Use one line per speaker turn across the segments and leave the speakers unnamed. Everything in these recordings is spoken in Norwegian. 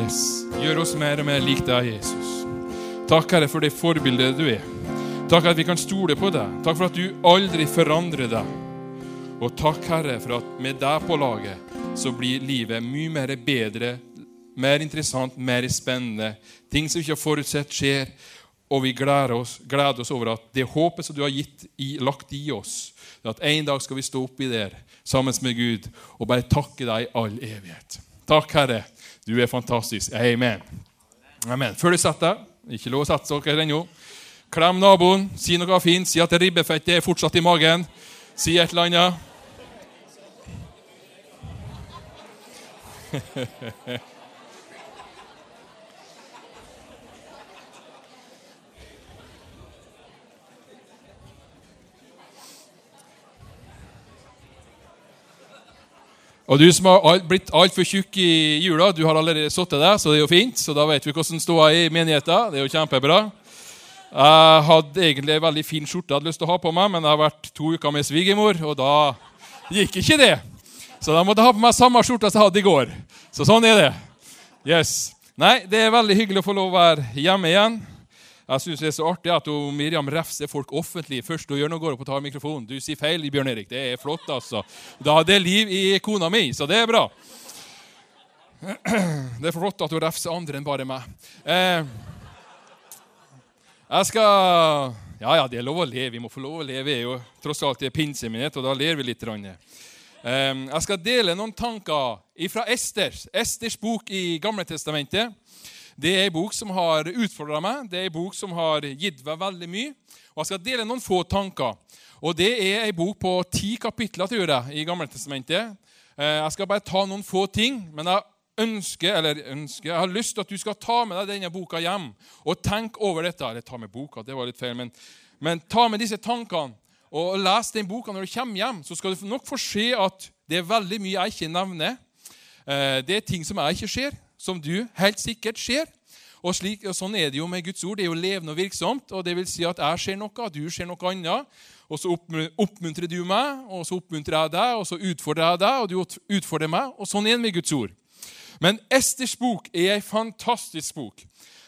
Yes. Gjør oss mer og mer lik deg, Jesus. Takk, Herre, for det forbildet du er. Takk at vi kan stole på deg. Takk for at du aldri forandrer deg. Og takk, Herre, for at med deg på laget så blir livet mye mer bedre, mer interessant, mer spennende. Ting som vi ikke har forutsett, skjer. Og vi gleder oss, gleder oss over at det håpet som du har i, lagt i oss, at en dag skal vi stå oppi der sammen med Gud og bare takke deg i all evighet. Takk, Herre. Du er fantastisk. Amen. Amen. Før du setter deg, ikke lov å sette dere ennå, klem naboen, si noe fint, si at ribbefettet er fortsatt i magen. Si et eller annet. Og du som har blitt altfor tjukk i jula, du har allerede sittet der, så det er jo fint. Så da vet vi hvordan ståa er i menigheten. Det er jo kjempebra. Jeg hadde egentlig en veldig fin skjorte jeg hadde lyst til å ha på meg, men jeg har vært to uker med svigermor, og da gikk ikke det. Så da måtte jeg ha på meg samme skjorte som jeg hadde i går. Så sånn er det. Yes. Nei, det er veldig hyggelig å få lov å være hjemme igjen. Jeg syns det er så artig at Miriam refser folk offentlig først hun gjør noe, går opp og tar mikrofonen. Du sier feil, Bjørn Erik. Det er flott, altså. Da hadde det liv i kona mi, så det er bra. Det er flott at hun refser andre enn bare meg. Eh, jeg skal Ja, ja, det er lov å le. Vi må få lov å leve. Vi er jo tross alt i pinsemenighet, og da ler vi litt. Eh, jeg skal dele noen tanker fra Esters, Esters bok i Gamle Testamentet. Det er en bok som har utfordra meg, det er en bok som har gitt meg veldig mye. Og Jeg skal dele noen få tanker. Og Det er en bok på ti kapitler tror jeg, i Gammeltestamentet. Jeg skal bare ta noen få ting, men jeg ønsker, eller ønsker, jeg har lyst til at du skal ta med deg denne boka hjem og tenke over dette. Eller ta med boka, det var litt feil, men, men ta med disse tankene og les den boka når du kommer hjem. Så skal du nok få se at det er veldig mye jeg ikke nevner. Det er ting som jeg ikke ser som du helt sikkert ser. Og, slik, og Sånn er det jo med Guds ord. Det er jo levende og virksomt. og det vil si at Jeg ser noe, du ser noe annet. Og Så oppmuntrer du meg, og så oppmuntrer jeg deg, og så utfordrer jeg deg, og du utfordrer meg. og Sånn er det med Guds ord. Men Esters bok er ei fantastisk bok.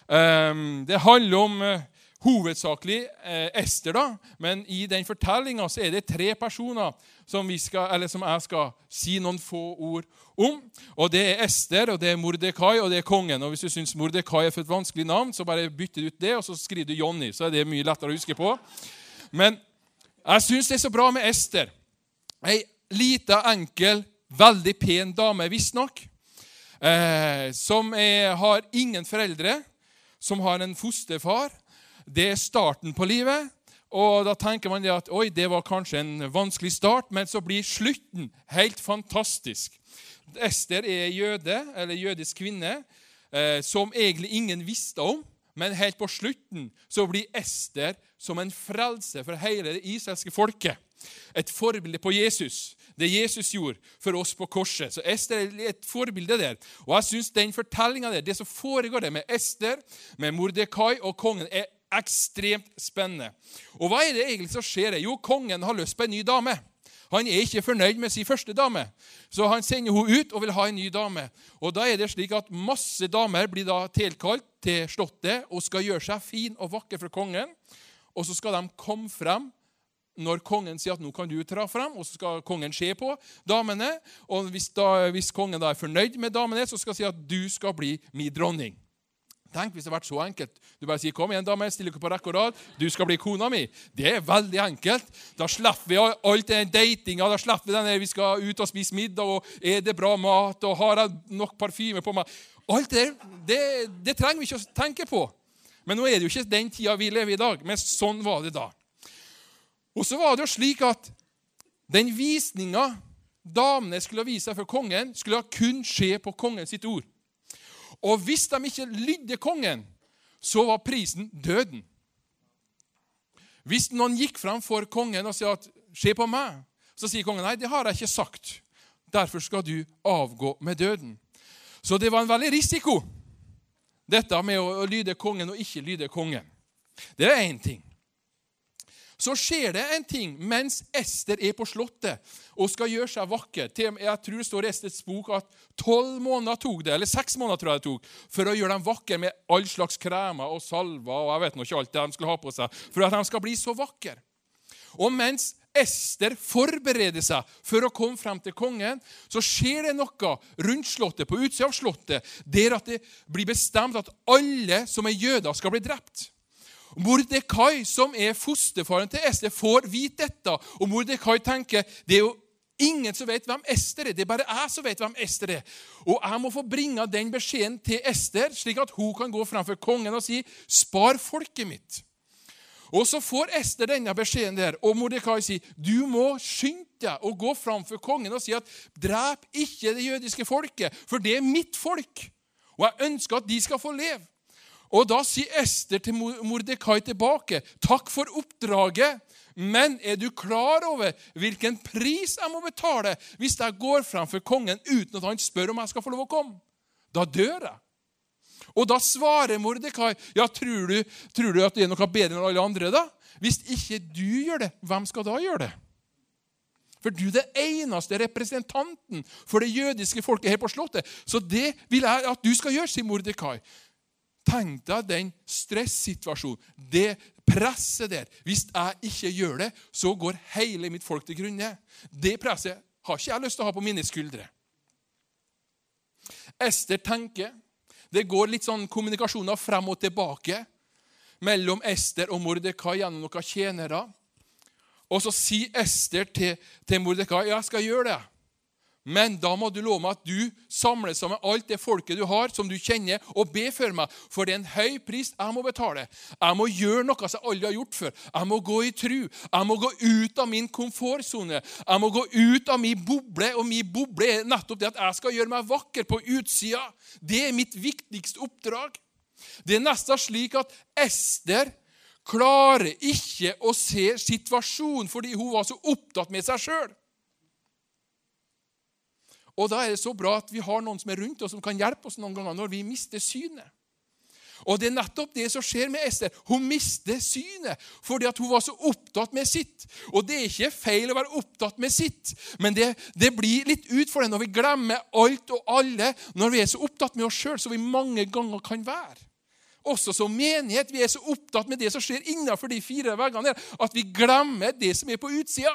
Um, det handler om uh, hovedsakelig eh, Ester, da, men i den fortellinga er det tre personer som, skal, som, jeg skal si noen få ord om. Og Det er Ester, og det er Mordekai og det er kongen. Og Hvis du syns Mordekai er for et vanskelig navn, så bare bytter du ut det, og så skriver du Jonny. Så er det mye lettere å huske på. Men jeg syns det er så bra med Ester. Ei lita, enkel, veldig pen dame, visstnok. Eh, som er, har ingen foreldre, som har en fosterfar. Det er starten på livet. Og Da tenker man at oi, det var kanskje en vanskelig start, men så blir slutten helt fantastisk. Ester er jøde, eller jødisk kvinne, eh, som egentlig ingen visste om. Men helt på slutten så blir Ester som en frelse for hele det israelske folket. Et forbilde på Jesus. Det Jesus gjorde for oss på korset. Så Ester er et forbilde der. Og jeg synes den fortellinga der, det som foregår der med Ester, med Mordekai og kongen, er ekstremt spennende. Og hva er det egentlig som skjer? Jo, kongen har lyst på en ny dame. Han er ikke fornøyd med sin første dame, så han sender henne ut og vil ha en ny dame. Og da er det slik at Masse damer blir da tilkalt til slottet og skal gjøre seg fin og vakker for kongen. Og så skal de komme frem når kongen sier at nå kan du tra frem, og så skal kongen se på damene. Og hvis, da, hvis kongen da er fornøyd med damene, så skal han si at du skal bli min dronning. Tenk hvis det hadde vært så enkelt. Du bare sier 'Kom igjen, dame, still dere på rekke og rad. Du skal bli kona mi.' Det er veldig enkelt. Da slipper vi alt den datinga. Da slipper vi den vi skal ut og spise middag, og er det bra mat, og har jeg nok parfyme på meg? Alt det, det, det trenger vi ikke å tenke på. Men nå er det jo ikke den tida vi lever i i dag. Men sånn var det da. Og så var det jo slik at den visninga damene skulle vise seg for kongen, skulle kun skje på kongens ord. Og hvis de ikke lydde kongen, så var prisen døden. Hvis noen gikk fram for kongen og sa at 'se på meg', så sier kongen 'nei, det har jeg ikke sagt'. Derfor skal du avgå med døden. Så det var en veldig risiko, dette med å lyde kongen og ikke lyde kongen. Det er én ting. Så skjer det en ting mens Ester er på slottet og skal gjøre seg vakker. Jeg tror det står i Esters bok at tolv måneder tok det, eller seks måneder tror jeg det tok, for å gjøre dem vakre med all slags kremer og salver og jeg vet nå ikke alt det de skulle ha på seg, for at de skal bli så vakre. Og mens Ester forbereder seg for å komme frem til kongen, så skjer det noe rundt slottet, på utsida av slottet, der at det blir bestemt at alle som er jøder, skal bli drept. Mordekai, som er fosterfaren til Ester, får vite dette. Og Mordekai tenker det er jo ingen som vet hvem Ester er. Det er bare jeg som vet hvem Ester er. Og jeg må få bringe den beskjeden til Ester, slik at hun kan gå framfor kongen og si 'Spar folket mitt'. Og Så får Ester denne beskjeden der, og Mordekai sier du må skynde deg og gå framfor kongen og si at 'drep ikke det jødiske folket, for det er mitt folk', og jeg ønsker at de skal få leve'. Og Da sier Ester til Mordekai tilbake, 'Takk for oppdraget, men er du klar over hvilken pris jeg må betale hvis jeg går frem for kongen uten at han spør om jeg skal få lov å komme?' Da dør jeg. Og Da svarer Mordekai, 'Ja, tror du, tror du at det er noe bedre enn alle andre?' da? Hvis ikke du gjør det, hvem skal da gjøre det? For du er den eneste representanten for det jødiske folket her på Slottet. Så det vil jeg at du skal gjøre, sier Mordekai. Tenk deg den stressituasjonen, det presset der. Hvis jeg ikke gjør det, så går hele mitt folk til grunne. Det presset har ikke jeg lyst til å ha på mine skuldre. Ester tenker. Det går litt sånn kommunikasjoner frem og tilbake mellom Ester og Mordekai gjennom noen tjenere. Og så sier Ester til, til Mordekai ja, jeg skal gjøre det. Men da må du love meg at du samler sammen alt det folket du har, som du kjenner, og be for meg. For det er en høy pris jeg må betale. Jeg må gjøre noe som jeg aldri har gjort før. Jeg må gå i tru. Jeg må gå ut av min komfortsone. Jeg må gå ut av min boble, og min boble er nettopp det at jeg skal gjøre meg vakker på utsida. Det er mitt viktigste oppdrag. Det er nesten slik at Ester klarer ikke å se situasjonen fordi hun var så opptatt med seg sjøl. Og da er det så bra at vi har noen som er rundt oss, som kan hjelpe oss noen ganger når vi mister synet. Og det er nettopp det som skjer med Ester. Hun mister synet fordi at hun var så opptatt med sitt. Og det er ikke feil å være opptatt med sitt, men det, det blir litt utfordrende når vi glemmer alt og alle når vi er så opptatt med oss sjøl som vi mange ganger kan være. Også som menighet. Vi er så opptatt med det som skjer innenfor de fire veggene, her, at vi glemmer det som er på utsida.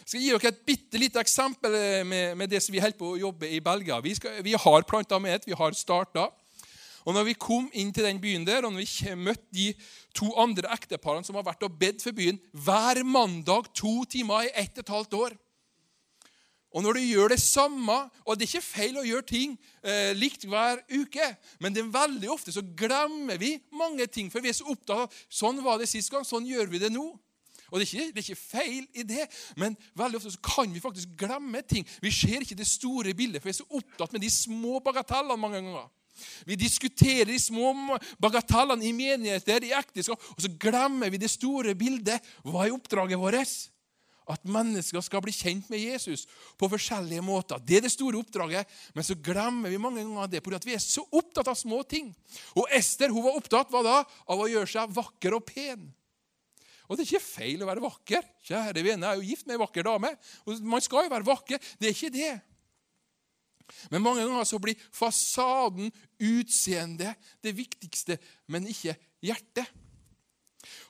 Jeg skal gi dere et bitte lite eksempel eh, med, med, det som vi holder på å jobbe i Belgia. Vi, skal, vi har planta med et, vi har starta. Og når vi kom inn til den byen der, og når vi møtte de to andre ekteparene som har vært og bedt for byen hver mandag to timer i ett og et halvt år Og når du gjør det samme Og det er ikke feil å gjøre ting eh, likt hver uke, men det er veldig ofte så glemmer vi mange ting, for vi er så opptatt av sånn var det sist gang, sånn gjør vi det nå. Og det er, ikke, det er, ikke, feil i det, men veldig ofte så kan vi faktisk glemme ting. Vi ser ikke det store bildet, for vi er så opptatt med de små bagatellene mange ganger. Vi diskuterer de små bagatellene i menigheter, i ekteskap, og så glemmer vi det store bildet. Hva er oppdraget vårt? At mennesker skal bli kjent med Jesus på forskjellige måter. Det er det store oppdraget, men så glemmer vi mange ganger det fordi vi er så opptatt av små ting. Og Ester hun var opptatt hva da? av å gjøre seg vakker og pen. Og det er ikke feil å være vakker. Kjære vene, jeg er jo gift med ei vakker dame. og Man skal jo være vakker. Det er ikke det. Men mange ganger så blir fasaden, utseendet, det viktigste, men ikke hjertet.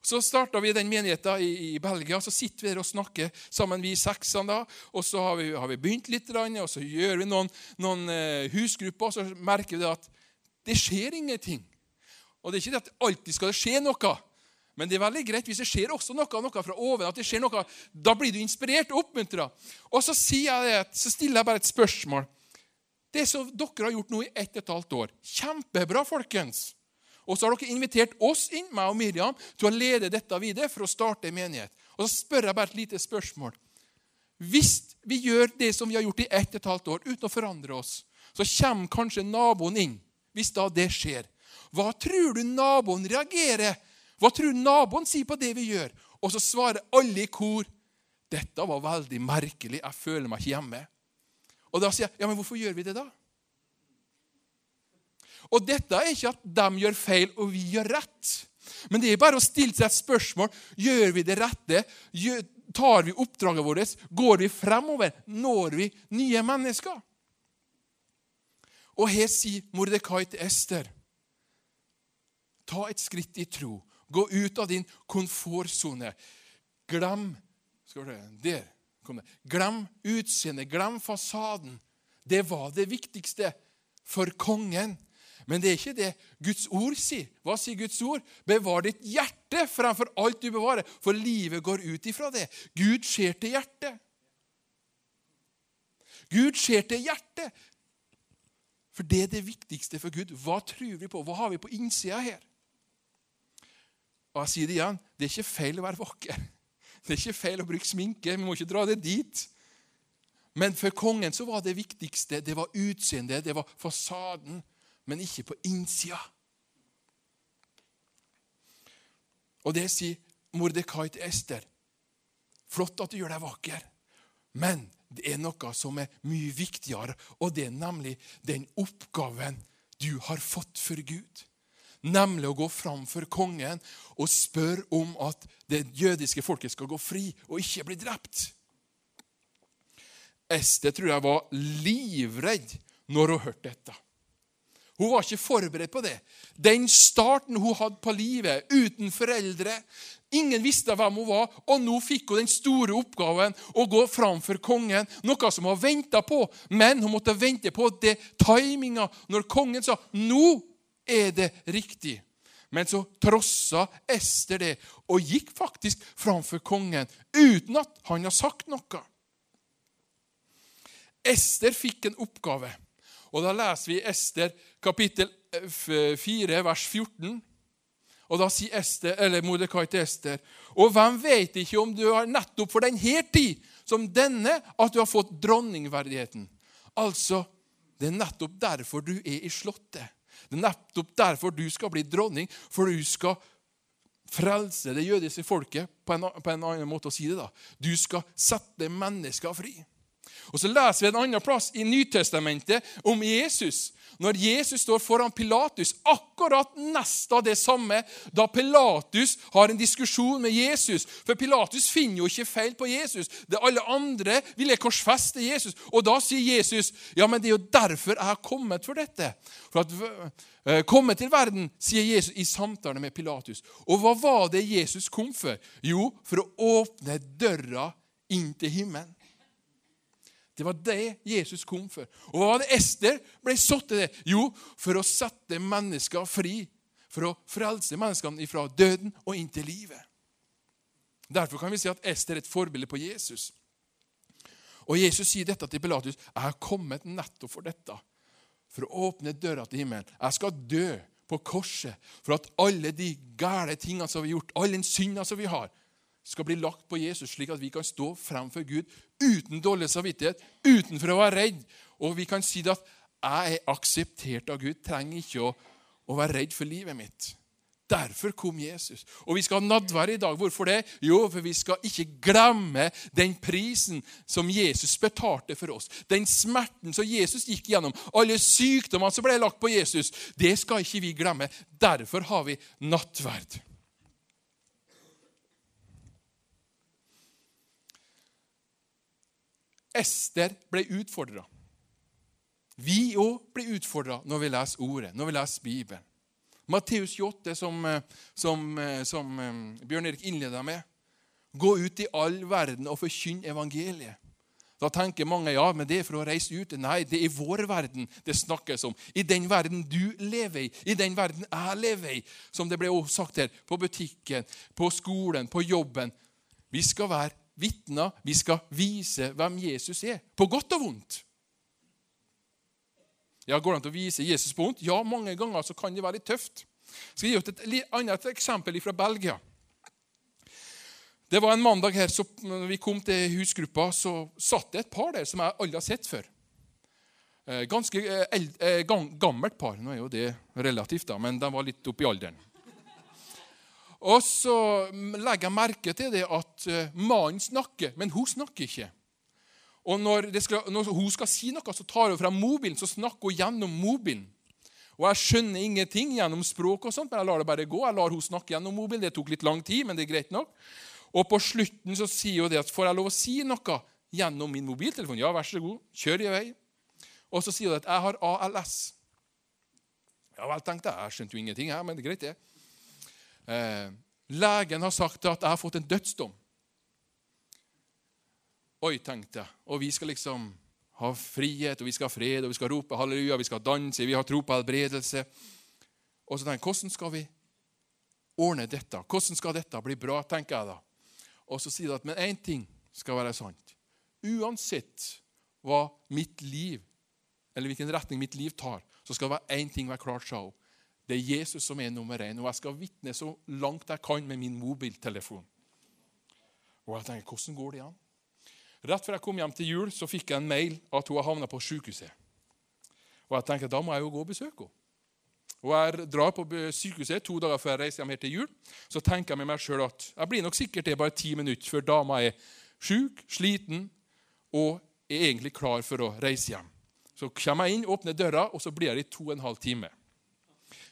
Så starta vi den menigheten i, i, Belgia. Så sitter vi der og snakker sammen, vi seksene. da, og Så har vi, har vi begynt litt, og så gjør vi noen, noen uh, husgrupper, og så merker vi at det skjer ingenting. Og det er ikke det at alltid skal det skje noe. Men det er veldig greit hvis det skjer også noe, noe fra oven. at det skjer noe, Da blir du inspirert og oppmuntra. Og så, jeg, så stiller jeg bare et spørsmål. Det som dere har gjort nå i ett og et halvt år, kjempebra, folkens. Og så har dere invitert oss inn, meg og Miriam, til å lede dette videre for å starte en menighet. Og så spør jeg bare et lite spørsmål. Hvis vi gjør det som vi har gjort i ett og et halvt år, uten å forandre oss, så kommer kanskje naboen inn. Hvis da det skjer, hva tror du naboen reagerer hva tror naboen sier på det vi gjør? Og så svarer alle i kor dette var veldig merkelig, jeg føler meg ikke hjemme. Og da sier jeg ja, men hvorfor gjør vi det da? Og dette er ikke at de gjør feil og vi gjør rett. Men det er bare å stille seg et spørsmål. Gjør vi det rette? Tar vi oppdraget vårt? Går vi fremover? Når vi nye mennesker? Og her sier Mordekai til Ester Ta et skritt i tro. Gå ut av din komfortsone. Glem skal se, Der kom det. Glem utseendet, glem fasaden. Det var det viktigste for kongen. Men det er ikke det Guds ord sier. Hva sier Guds ord? Bevar ditt hjerte fremfor alt du bevarer, for livet går ut ifra det. Gud ser til hjertet. Gud ser til hjertet. For det er det viktigste for Gud. Hva tror vi på? Hva har vi på innsida her? Og jeg sier det igjen, det er ikke feil å være vakker. Det er ikke feil å bruke sminke. Vi må ikke dra det dit. Men for kongen så var det viktigste det var utseendet, det var fasaden, men ikke på innsida. Og det sier Mordekai til Ester. Flott at du gjør deg vakker, men det er noe som er mye viktigere, og det er nemlig den oppgaven du har fått for Gud nemlig å gå fram for kongen og spørre om at det jødiske folket skal gå fri og ikke bli drept. Ester tror jeg var livredd når hun hørte dette. Hun var ikke forberedt på det. Den starten hun hadde på livet, uten foreldre Ingen visste hvem hun var, og nå fikk hun den store oppgaven å gå fram for kongen. Noe som hun venta på, men hun måtte vente på det timinga når kongen sa 'Nå er det riktig. Men så trossa Ester det og gikk faktisk framfor kongen uten at han har sagt noe. Ester fikk en oppgave, og da leser vi Ester kapittel 4, vers 14. Og Da sier Ester, eller Mordekai til Ester Og hvem vet ikke om du har nettopp for denne tid som denne at du har fått dronningverdigheten? Altså, det er nettopp derfor du er i Slottet. Det er nettopp derfor du skal bli dronning, for du skal frelse det jødiske folket på en, på en annen måte å si det. da. Du skal sette mennesker fri. Og Så leser vi en annen plass i Nytestamentet om Jesus når Jesus står foran Pilatus, akkurat nesten det samme, da Pilatus har en diskusjon med Jesus. For Pilatus finner jo ikke feil på Jesus. Det Alle andre ville korsfeste Jesus. Og da sier Jesus ja, men det er jo derfor jeg har kommet for dette. For at uh, komme til verden, sier Jesus i samtale med Pilatus. Og hva var det Jesus kom for? Jo, for å åpne døra inn til himmelen. Det var det Jesus kom for. Og hva var det Ester ble satt til det? Jo, for å sette mennesker fri. For å frelse menneskene fra døden og inn til livet. Derfor kan vi si at Ester er et forbilde på Jesus. Og Jesus sier dette til Pilatus. 'Jeg har kommet nettopp for dette.' For å åpne døra til himmelen. Jeg skal dø på korset for at alle de gale tingene som vi har gjort, all den synda som vi har, skal bli lagt på Jesus, slik at vi kan stå fremfor Gud uten dårlig samvittighet, uten for å være redd. Og vi kan si at 'jeg er akseptert av Gud', trenger ikke å, å være redd for livet mitt. Derfor kom Jesus. Og vi skal ha nadvær i dag. Hvorfor det? Jo, for vi skal ikke glemme den prisen som Jesus betalte for oss. Den smerten som Jesus gikk gjennom. Alle sykdommene som ble lagt på Jesus. Det skal ikke vi glemme. Derfor har vi nattverd. Ester ble utfordra. Vi òg blir utfordra når vi leser Ordet, når vi leser Bibelen. Matteus 28, som, som, som eh, Bjørn Erik innleda med. Gå ut i all verden og forkynn evangeliet. Da tenker mange ja, men det er for å reise ut. Nei, det er i vår verden det snakkes om. I den verden du lever i, i den verden jeg lever i. Som det ble også sagt her, på butikken, på skolen, på jobben. Vi skal være vitner. Vi skal vise hvem Jesus er, på godt og vondt. Ja, Går det an å vise Jesus på vondt? Ja, mange ganger så kan det være litt tøft. Jeg skal gi et annet eksempel fra Belgia. Det var En mandag her, så når vi kom til husgruppa, så satt det et par der som jeg aldri har sett før. Eh, ganske eh, eh, gammelt par. Nå er jo det relativt, da, men de var litt oppi alderen. Og så legger jeg merke til det at eh, mannen snakker, men hun snakker ikke. Og når, skal, når, hun skal si noe, så tar hun frem mobilen så snakker hun gjennom mobilen. Og jeg skjønner ingenting gjennom språk, og sånt, men jeg lar det bare gå. Jeg lar hun snakke gjennom mobilen. Det tok litt lang tid, men det er greit nok. Og på slutten så sier hun det at får jeg lov å si noe gjennom min mobiltelefon? Ja, vær så god, kjør i vei. Og så sier hun at jeg har ALS. Ja vel, tenkte jeg. Jeg skjønte jo ingenting, her, men det er greit, det. Eh, legen har sagt at jeg har fått en dødsdom. Oi, tenkte jeg. Og vi skal liksom ha frihet, og vi skal ha fred, og vi skal rope halleluja, vi skal danse, vi har tro på helbredelse. Og så tenker jeg, hvordan skal vi ordne dette? Hvordan skal dette bli bra, tenker jeg da. Og så sier de at men én ting skal være sant. Uansett hva mitt liv, eller hvilken retning mitt liv tar, så skal det være én ting være klart, sa hun. Det er Jesus som er nummer én, og jeg skal vitne så langt jeg kan med min mobiltelefon. Og jeg tenker, hvordan går det an? Rett før jeg kom hjem til jul, så fikk jeg en mail at hun har havna på sykehuset. Og jeg tenker, da må jeg jo gå og besøke henne. Og Jeg drar på sykehuset to dager før jeg reiser hjem her til jul. Så tenker jeg med meg sjøl at jeg blir nok sikkert det bare ti minutter før dama er sjuk, sliten og er egentlig klar for å reise hjem. Så kommer jeg inn, åpner døra, og så blir jeg i to og en halv time.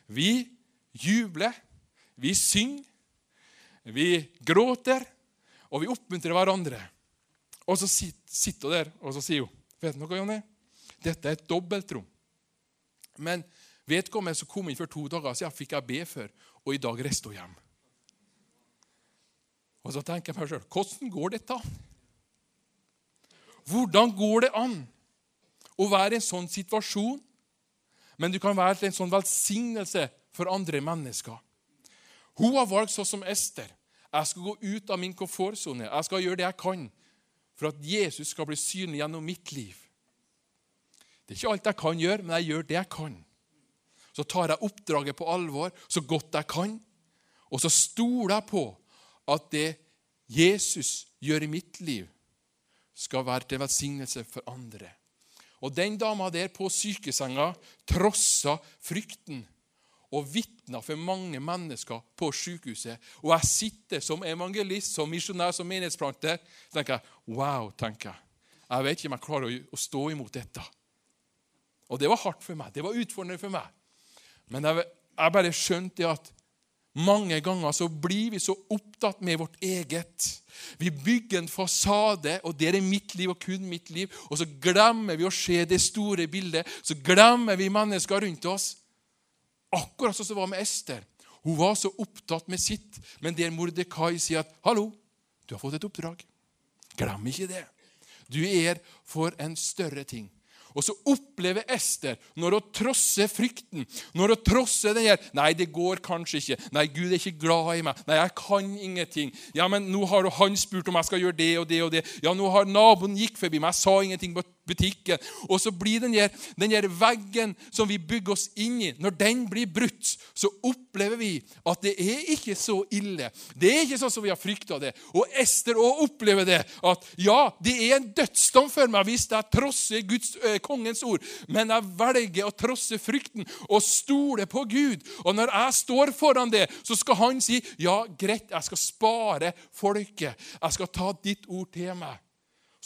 Vi jubler, vi synger, vi gråter, og vi oppmuntrer hverandre. Og så sitter hun der og så sier hun, vet du noe, Jonny? Dette er et dobbeltrom. Men vedkommende som kom inn for to dager siden, fikk jeg be for, og i dag reiste hun hjem. Og så tenker jeg meg sjøl hvordan går dette an? Hvordan går det an å være i en sånn situasjon, men du kan være til en sånn velsignelse for andre mennesker? Hun har valgt sånn som Ester. Jeg skal gå ut av min komfortsone. Jeg skal gjøre det jeg kan for at Jesus skal bli synlig gjennom mitt liv. Det er ikke alt jeg kan gjøre, men jeg gjør det jeg kan. Så tar jeg oppdraget på alvor så godt jeg kan, og så stoler jeg på at det Jesus gjør i mitt liv, skal være til velsignelse for andre. Og den dama der på sykesenga trossa frykten og vitna for mange mennesker på sykehuset. Og jeg sitter som evangelist, som misjonær, som menighetsplanter. og tenker jeg wow, tenker jeg. Jeg vet ikke om jeg klarer å stå imot dette. Og det var hardt for meg. Det var utfordrende for meg. Men jeg, jeg bare skjønte at mange ganger så blir vi så opptatt med vårt eget. Vi bygger en fasade, og det er mitt liv og kun mitt liv. Og så glemmer vi å se det store bildet. Så glemmer vi mennesker rundt oss. Akkurat som det var med Ester. Hun var så opptatt med sitt, men der Mordekai sier at 'Hallo, du har fått et oppdrag'. Glem ikke det. Du er for en større ting. Og så opplever Ester, når hun trosser frykten, når hun trosser den her 'Nei, det går kanskje ikke. Nei, Gud er ikke glad i meg. Nei, jeg kan ingenting.' 'Ja, men nå har han spurt om jeg skal gjøre det og det og det.' 'Ja, nå har naboen gikk forbi meg. Jeg sa ingenting på butikken.' Og så blir den her, den her veggen som vi bygger oss inn i, når den blir brutt, så opplever vi at det er ikke så ille. Det er ikke sånn som vi har frykta det. Og Ester òg opplever det. At ja, det er en dødsdom for meg hvis jeg trosser Guds øh, kongens ord, men jeg velger å trosse frykten og stole på Gud. Og når jeg står foran det, så skal han si, 'Ja, greit, jeg skal spare folket. Jeg skal ta ditt ord til meg.'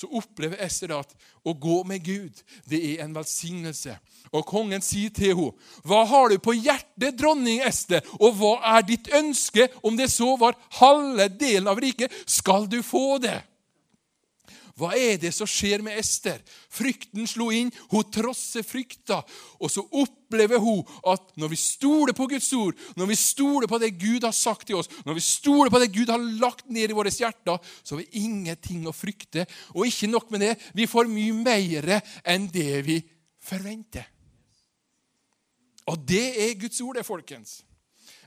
Så opplever Ester at å gå med Gud, det er en velsignelse. Og kongen sier til henne, 'Hva har du på hjertet, dronning Ester, og hva er ditt ønske?' 'Om det så var halve delen av riket, skal du få det.' Hva er det som skjer med Ester? Frykten slo inn. Hun trosser frykta. Og så opplever hun at når vi stoler på Guds ord, når vi stoler på det Gud har sagt til oss, når vi stoler på det Gud har lagt ned i våre hjerter, så har vi ingenting å frykte. Og ikke nok med det, vi får mye mer enn det vi forventer. Og det er Guds ord, det, folkens.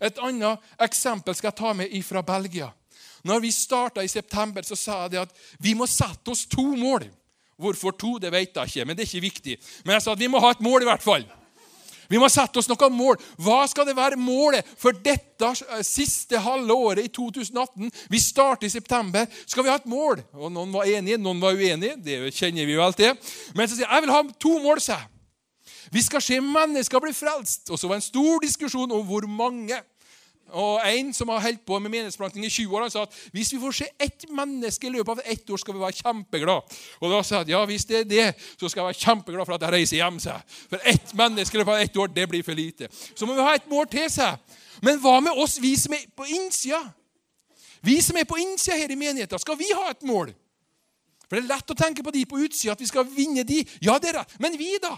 Et annet eksempel skal jeg ta med fra Belgia. Når vi starta i september, så sa jeg at vi må sette oss to mål. Hvorfor to, det vet jeg ikke, men det er ikke viktig. Men jeg sa at vi må ha et mål, i hvert fall. Vi må sette oss noen mål. Hva skal det være målet for dette eh, siste halve året i 2018? Vi starter i september. Skal vi ha et mål? Og Noen var enige, noen var uenige. Det kjenner vi jo til. Men så sier jeg jeg vil ha to mål. sa Vi skal se mennesker bli frelst. Og så var det en stor diskusjon om hvor mange. Og En som har holdt på med menighetsplanting i 20 år, han sa at hvis vi får se ett menneske i løpet av ett år, skal vi være kjempeglade. Og da sa han at ja, hvis det er det, så skal jeg være kjempeglad for at jeg reiser hjem. seg. For ett menneske i løpet av ett år, det blir for lite. Så må vi ha et mål til seg. Men hva med oss, vi som er på innsida? Vi som er på innsida her i menigheten, skal vi ha et mål? For Det er lett å tenke på de på utsida, at vi skal vinne de. Ja, det er rett. Men vi, da?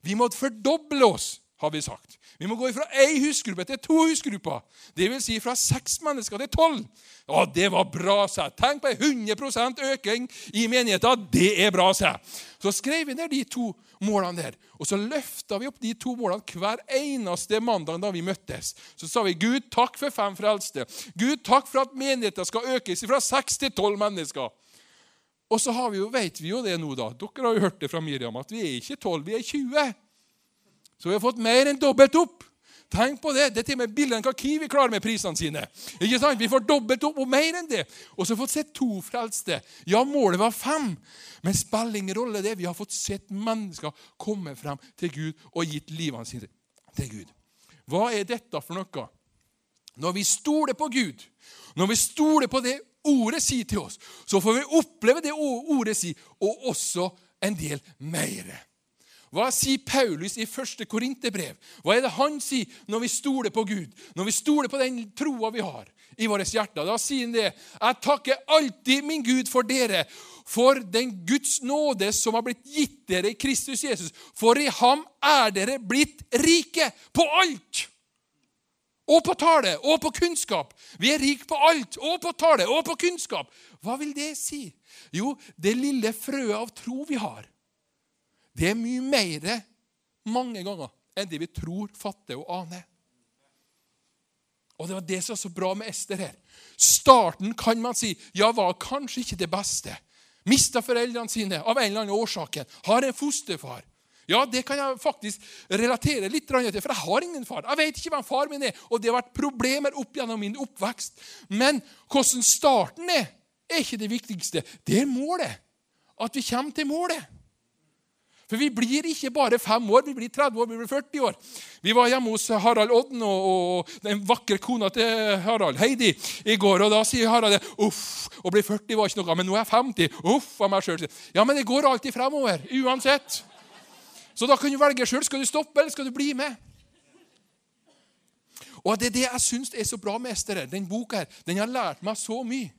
Vi må fordoble oss har vi sagt. Vi må gå fra ei husgruppe til to husgrupper. Vil si fra seks mennesker til tolv. Å, det var bra, sa jeg. Tenk på 100% økning i menigheten. Det er bra, sa jeg. Så skrev vi ned de to målene der. Og så løfta vi opp de to målene hver eneste mandag da vi møttes. Så sa vi Gud, takk for fem frelste. Gud, takk for at menigheten skal økes fra seks til tolv mennesker. Og så har vi jo, vet vi jo det nå, da. Dere har jo hørt det fra Miriam, at vi er ikke tolv, vi er 20. Så vi har fått mer enn dobbelt opp. Tenk på det. Det er til og med billigere enn hva Kiwi klarer med prisene sine. Ikke sant? Vi får dobbelt opp og mer enn det. Og så har vi fått sett to frelste. Ja, målet var fem. Men spiller ingen rolle det. Vi har fått sett mennesker komme frem til Gud og gitt livene sine til Gud. Hva er dette for noe? Når vi stoler på Gud, når vi stoler på det ordet sier til oss, så får vi oppleve det ordet sier, og også en del mer. Hva sier Paulus i første Korinterbrev? Hva er det han sier når vi stoler på Gud? Når vi stoler på den troa vi har i våre hjerter? Da sier han det. Jeg takker alltid min Gud for dere, for den Guds nåde som har blitt gitt dere i Kristus Jesus. For i ham er dere blitt rike på alt. Og på tale og på kunnskap. Vi er rike på alt. Og på tale og på kunnskap. Hva vil det si? Jo, det lille frøet av tro vi har det er mye mer mange ganger enn det vi tror, fatter og aner. Og Det var det som var så bra med Ester her. Starten kan man si ja, var kanskje ikke det beste. Mista foreldrene sine av en eller annen årsak. Har en fosterfar. Ja, det kan jeg faktisk relatere litt til, for jeg har ingen far. Jeg vet ikke hvem far min er, og det har vært problemer opp gjennom min oppvekst. Men hvordan starten er, er ikke det viktigste. Det er målet. At vi kommer til målet. For vi blir ikke bare fem år, vi blir 30 år, vi blir 40 år. Vi var hjemme hos Harald Odden og, og den vakre kona til Harald, Heidi, i går. Og da sier Harald uff, å bli 40 var ikke noe, men nå er jeg 50. Uff av meg sjøl. Ja, men det går alltid fremover, uansett. Så da kan du velge sjøl. Skal du stoppe, eller skal du bli med? Og Det er det jeg syns er så bra med Ester. Den boka her, den har lært meg så mye.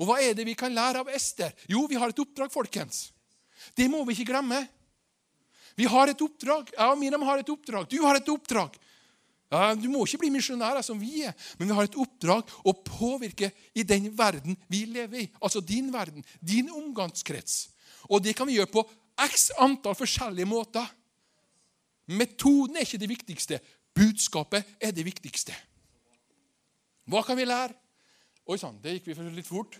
Og hva er det vi kan lære av Ester? Jo, vi har et oppdrag, folkens. Det må vi ikke glemme. Vi har et oppdrag. Jeg og Miriam har et oppdrag. Du har et oppdrag. Du må ikke bli misjonærer som vi er, men vi har et oppdrag å påvirke i den verden vi lever i. Altså din verden, din omgangskrets. Og det kan vi gjøre på x antall forskjellige måter. Metoden er ikke det viktigste. Budskapet er det viktigste. Hva kan vi lære? Oi sann, det gikk vi litt fort.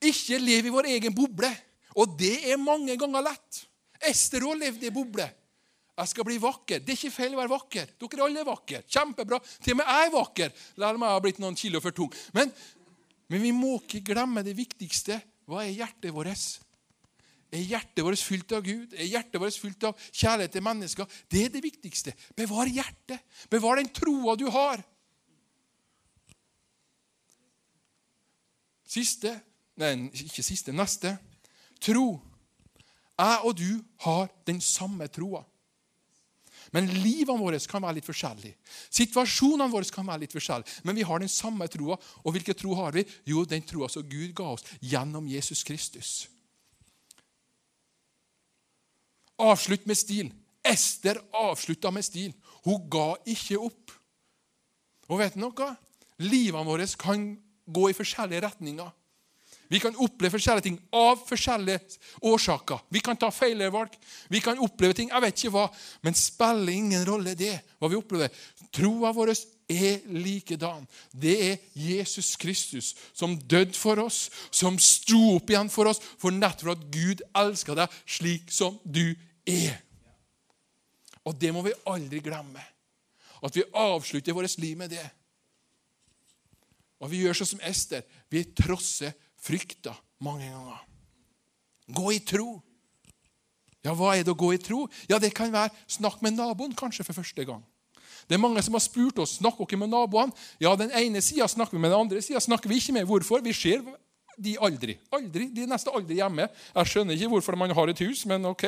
Ikke lev i vår egen boble. Og det er mange ganger lett. Ester òg levde i boble. Jeg skal bli vakker. Det er ikke feil å være vakker. Dere alle er vakre. Kjempebra. Til og med jeg er vakker. La meg ha blitt noen kilo for tung. Men, men vi må ikke glemme det viktigste. Hva er hjertet vårt? Er hjertet vårt fylt av Gud? Er hjertet vårt fylt av kjærlighet til mennesker? Det er det viktigste. Bevar hjertet. Bevar den troa du har. Siste Nei, ikke siste. Neste. Tro jeg og du har den samme troa. Men livene våre kan være litt forskjellige. Situasjonene våre kan være litt forskjellige. Men vi har den samme troa. Og hvilken tro har vi? Jo, den troa som Gud ga oss gjennom Jesus Kristus. Avslutt med stil. Ester avslutta med stil. Hun ga ikke opp. Og vet du noe? Livene våre kan gå i forskjellige retninger. Vi kan oppleve forskjellige ting av forskjellige årsaker. Vi kan ta feil valg. Vi kan oppleve ting jeg vet ikke hva, men spiller ingen rolle det hva vi opplever. Troa vår er likedan. Det er Jesus Kristus som døde for oss, som sto opp igjen for oss, for nettopp at Gud elsker deg slik som du er. Og det må vi aldri glemme. At vi avslutter vårt liv med det. Og vi gjør sånn som Ester. Vi trosser frykta mange ganger. Gå i tro. Ja, hva er det å gå i tro? Ja, Det kan være snakk med naboen kanskje for første gang. Det er mange som har spurt oss snakker dere med naboene. Ja, Den ene sida snakker vi med, den andre sida snakker vi ikke med. Hvorfor? Vi ser de aldri. Aldri, De er nesten aldri hjemme. Jeg skjønner ikke hvorfor man har et hus, men ok.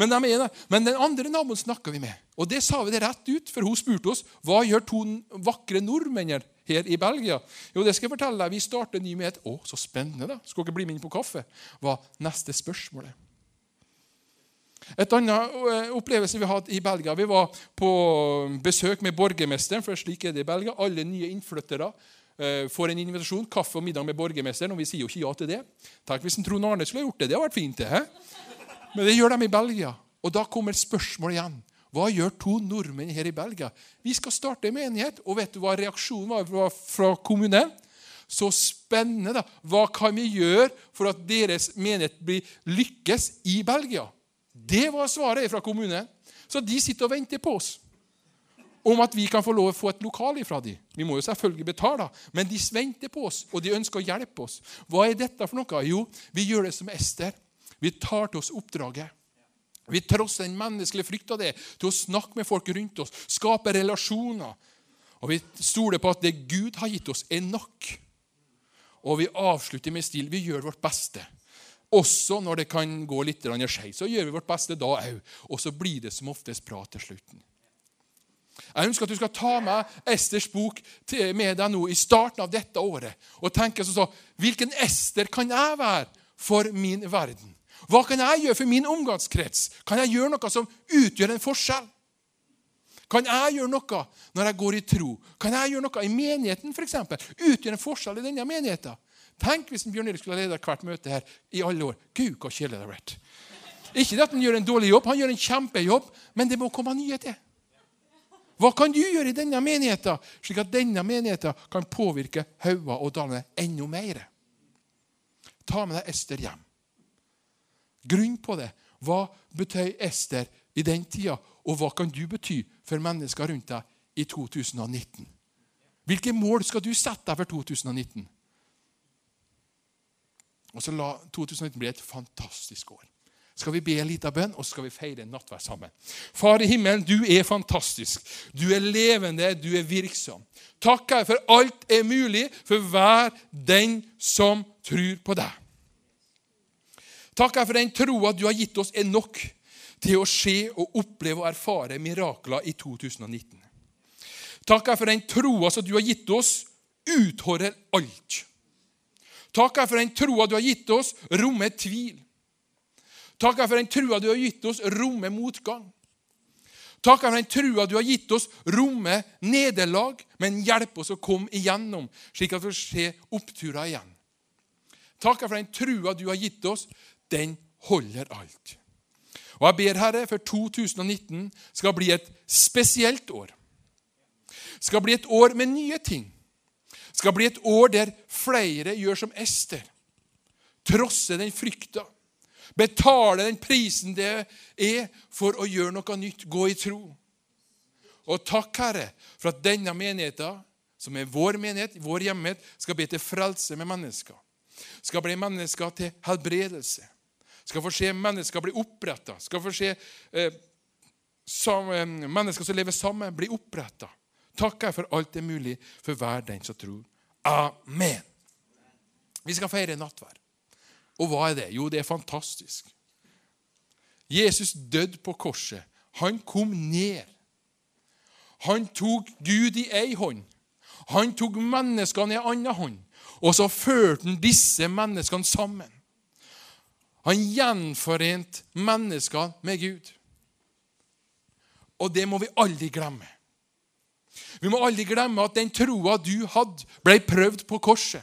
Men, de er men den andre naboen snakker vi med. Og det sa vi det rett ut, for hun spurte oss hva gjør to vakre nordmenn i Belgia. Jo, det skal jeg fortelle deg. Vi starter ny med et Å, så spennende, da. Skal dere bli med inn på kaffe? Var neste spørsmålet. Et annet eh, opplevelse vi hadde i Belgia Vi var på besøk med borgermesteren, for slik er det i Belgia. Alle nye innflyttere eh, får en invitasjon, kaffe og middag med borgermesteren, og vi sier jo ikke ja til det. Tenk hvis en Trond Arne skulle ha gjort det. Det hadde vært fint, det. He? Men det gjør de i Belgia. Og da kommer spørsmålet igjen. Hva gjør to nordmenn her i Belgia? Vi skal starte menighet. Og vet du hva reaksjonen var fra kommunen? Så spennende. da. Hva kan vi gjøre for at deres menighet blir lykkes i Belgia? Det var svaret fra kommunen. Så de sitter og venter på oss om at vi kan få lov å få et lokal ifra dem. Vi må jo selvfølgelig betale, men de venter på oss, og de ønsker å hjelpe oss. Hva er dette for noe? Jo, vi gjør det som Ester. Vi tar til oss oppdraget. Vi trosser den menneskelige frykta det til å snakke med folk rundt oss, skape relasjoner. Og vi stoler på at det Gud har gitt oss, er nok. Og vi avslutter med stil. Vi gjør vårt beste. Også når det kan gå litt skeis, så gjør vi vårt beste da òg. Og så blir det som oftest bra til slutten. Jeg ønsker at du skal ta med Esters bok med deg nå i starten av dette året og tenke sånn Hvilken Ester kan jeg være for min verden? Hva kan jeg gjøre for min omgangskrets? Kan jeg gjøre noe som utgjør en forskjell? Kan jeg gjøre noe når jeg går i tro? Kan jeg gjøre noe i menigheten for eksempel? Utgjøre en forskjell i denne menigheten? Tenk hvis Bjørn Erik skulle ha ledet hvert møte her i alle år. Gud, hva kjedelig det har vært. Ikke at han gjør en dårlig jobb, han gjør en kjempejobb, men det må komme nye til. Hva kan du gjøre i denne menigheten, slik at denne menigheten kan påvirke Haua og Dalene enda mer? Ta med deg Ester hjem. Grunn på det. Hva betøy Ester i den tida, og hva kan du bety for mennesker rundt deg i 2019? Hvilke mål skal du sette deg for 2019? Og så la 2019 bli et fantastisk år. Skal vi be en liten bønn, og så skal vi feire nattverd sammen. Far i himmelen, du er fantastisk. Du er levende, du er virksom. Takk her for alt er mulig for hver den som tror på deg. Takk er for den troa du har gitt oss, er nok til å se og oppleve og erfare mirakler i 2019. Takk er for den troa som du har gitt oss, utholder alt. Takk for den troa du har gitt oss, rommer tvil. Takk for den troa du har gitt oss, rommer motgang. Takk for den trua du har gitt oss, rommer nederlag, men hjelp oss å komme igjennom, slik at vi får se oppturer igjen. Takk for den trua du har gitt oss, den holder alt. Og Jeg ber, Herre, for 2019 skal bli et spesielt år. Skal bli et år med nye ting skal bli et år der flere gjør som Ester. Trosser den frykta. Betaler den prisen det er for å gjøre noe nytt, gå i tro. Og takk, Herre, for at denne menigheten, som er vår menighet, vår hjemmehet, skal bli til frelse med mennesker. Skal bli mennesker til helbredelse. Skal få se mennesker bli oppretta. Skal få se eh, som, mennesker som lever sammen, bli oppretta. Takker for alt det er mulig for hver den som tror. Amen. Vi skal feire nattverd. Og hva er det? Jo, det er fantastisk. Jesus døde på korset. Han kom ned. Han tok Gud i ei hånd. Han tok menneskene i ei anna hånd. Og så førte han disse menneskene sammen. Han gjenforente menneskene med Gud. Og det må vi aldri glemme. Vi må aldri glemme at den troa du hadde, ble prøvd på korset.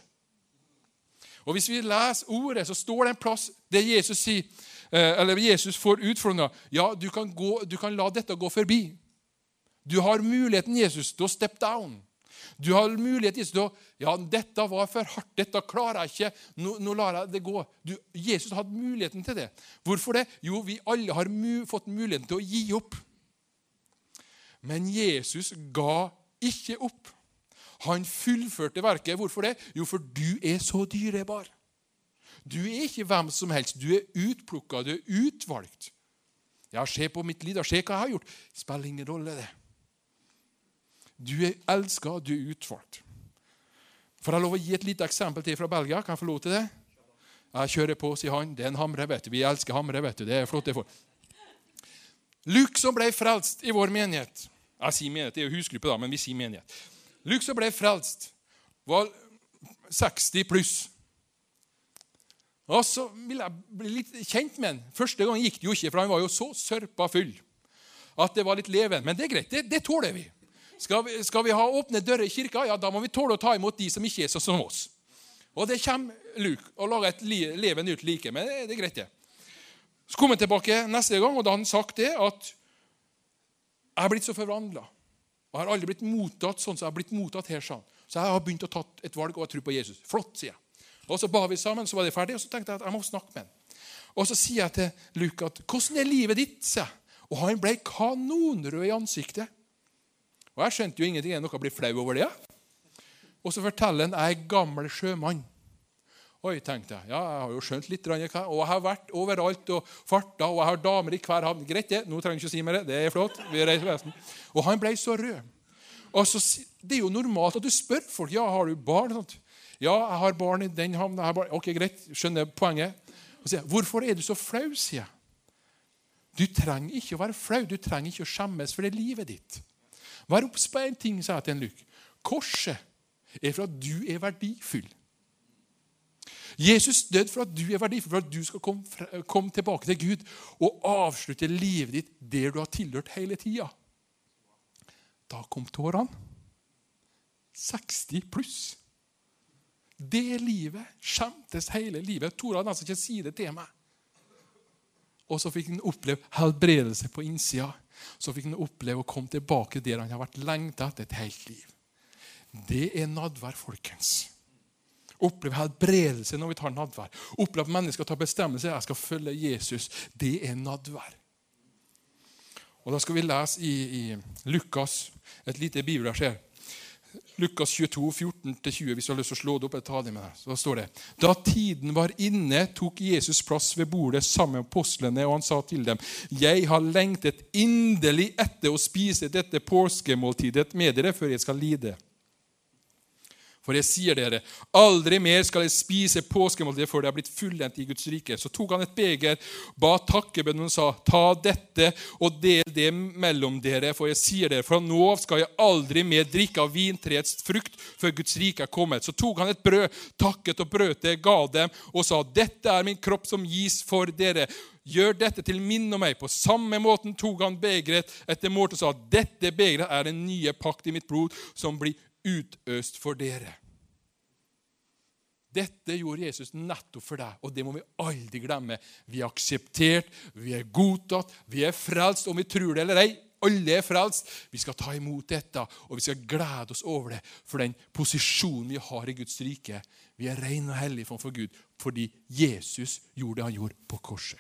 Og Hvis vi leser ordet, så står det en plass der Jesus sier, eh, eller Jesus får utfordringa ja, du kan, gå, du kan la dette gå forbi. Du har muligheten Jesus, til å step down. Du har mulighet til å Ja, dette var for hardt. Dette klarer jeg ikke. Nå, nå lar jeg det gå. Du, Jesus hadde muligheten til det. Hvorfor det? Jo, vi alle har mu, fått muligheten til å gi opp. Men Jesus ga ikke opp. Han fullførte verket. Hvorfor det? Jo, for du er så dyrebar. Du er ikke hvem som helst. Du er utplukka, du er utvalgt. Ja, Se på mitt liv, da. se hva jeg har gjort. Spiller ingen rolle, det. Du er elska, du er utvalgt. Får jeg lov å gi et lite eksempel til fra Belgia? Kan jeg få lov til det? Jeg kjører på, sier han. Det er en hamre, vet du. Vi elsker hamre, vet du. Det er flott. det for. Luke som ble frelst i vår menighet Jeg sier menighet, det er jo husgruppe, da, men vi sier menighet. Luke som ble frelst, var 60 pluss. Og så ville jeg bli litt kjent med han. Første gang gikk det jo ikke, for han var jo så sørpa full at det var litt leven. Men det er greit. Det, det tåler vi. Skal, vi. skal, vi. ha åpne dører i kirka, ja, da må vi tåle å ta imot de som ikke er sånn som oss. Og det kommer Luke og lager et leven ut like. Men det, det er greit, det. Så kom han tilbake neste gang, og da han sagt det at jeg har blitt så forvandla. Og jeg har aldri blitt mottatt sånn som jeg har blitt mottatt her. sånn. Så jeg har begynt å ta et valg og tro på Jesus. Flott, sier jeg. Og Så ba vi sammen, så var det ferdig, og så tenkte jeg at jeg må snakke med ham. Og Så sier jeg til Luke at 'Hvordan er livet ditt?' Og han ble kanonrød i ansiktet. Og Jeg skjønte jo ingenting. Er noe å bli flau over det? Og så forteller han jeg er gammel sjømann. Oi, tenkte jeg. Ja, jeg har jo skjønt litt. Og jeg har vært overalt og farta, og jeg har damer i hver havn. Greit, det. Nå trenger jeg ikke å si mer. Det er flott. Vi reiser Og han ble så rød. Og så, Det er jo normalt at du spør folk ja, har du barn. Sånt. Ja, jeg har barn i den havna. Ok, greit. Skjønner poenget. Og sier, Hvorfor er du så flau? sier jeg. Du trenger ikke å være flau. Du trenger ikke å skjemmes for det er livet ditt. Vær obs på én ting, sa jeg til en Luke. Korset er for at du er verdifull. Jesus døde for at du er verdifull, for at du skal komme, komme tilbake til Gud og avslutte livet ditt der du har tilhørt hele tida. Da kom tårene. 60 pluss. Det livet skjemtes hele livet. Tora hadde nesten ikke si det til meg. Og så fikk han oppleve helbredelse på innsida. Så fikk han oppleve å komme tilbake der han har vært lengta etter et helt liv. Det er nadvær, folkens. Oppleve helbredelse når vi tar nadvær. Oppleve at mennesker tar bestemmelse. Jeg skal følge Jesus. Det er nadvær. Og Da skal vi lese i, i Lukas, et lite bibelvers her. Lukas 22, 14-20, hvis du har lyst til å slå det opp. jeg tar det med deg. Så står det, Da tiden var inne, tok Jesus plass ved bordet sammen med apostlene, og han sa til dem, Jeg har lengtet inderlig etter å spise dette påskemåltidet med dere før jeg skal lide. For jeg sier dere, aldri mer skal jeg spise påskemåltidet før det er blitt fullendt i Guds rike. Så tok han et beger, ba takkebønn og sa, ta dette og del det mellom dere, for jeg sier dere, fra nå av skal jeg aldri mer drikke av vintreets frukt før Guds rike er kommet. Så tok han et brød, takket og brøt det, ga dem og sa, dette er min kropp som gis for dere. Gjør dette til minne om meg. På samme måten tok han begeret etter målt og sa, dette begeret er den nye pakt i mitt blod som blir utøst for dere. Dette gjorde Jesus nettopp for deg, og det må vi aldri glemme. Vi er akseptert, vi er godtatt, vi er frelst, om vi tror det eller ei. Alle er frelst. Vi skal ta imot dette, og vi skal glede oss over det for den posisjonen vi har i Guds rike. Vi er rene og hellige for Gud fordi Jesus gjorde det han gjorde på korset.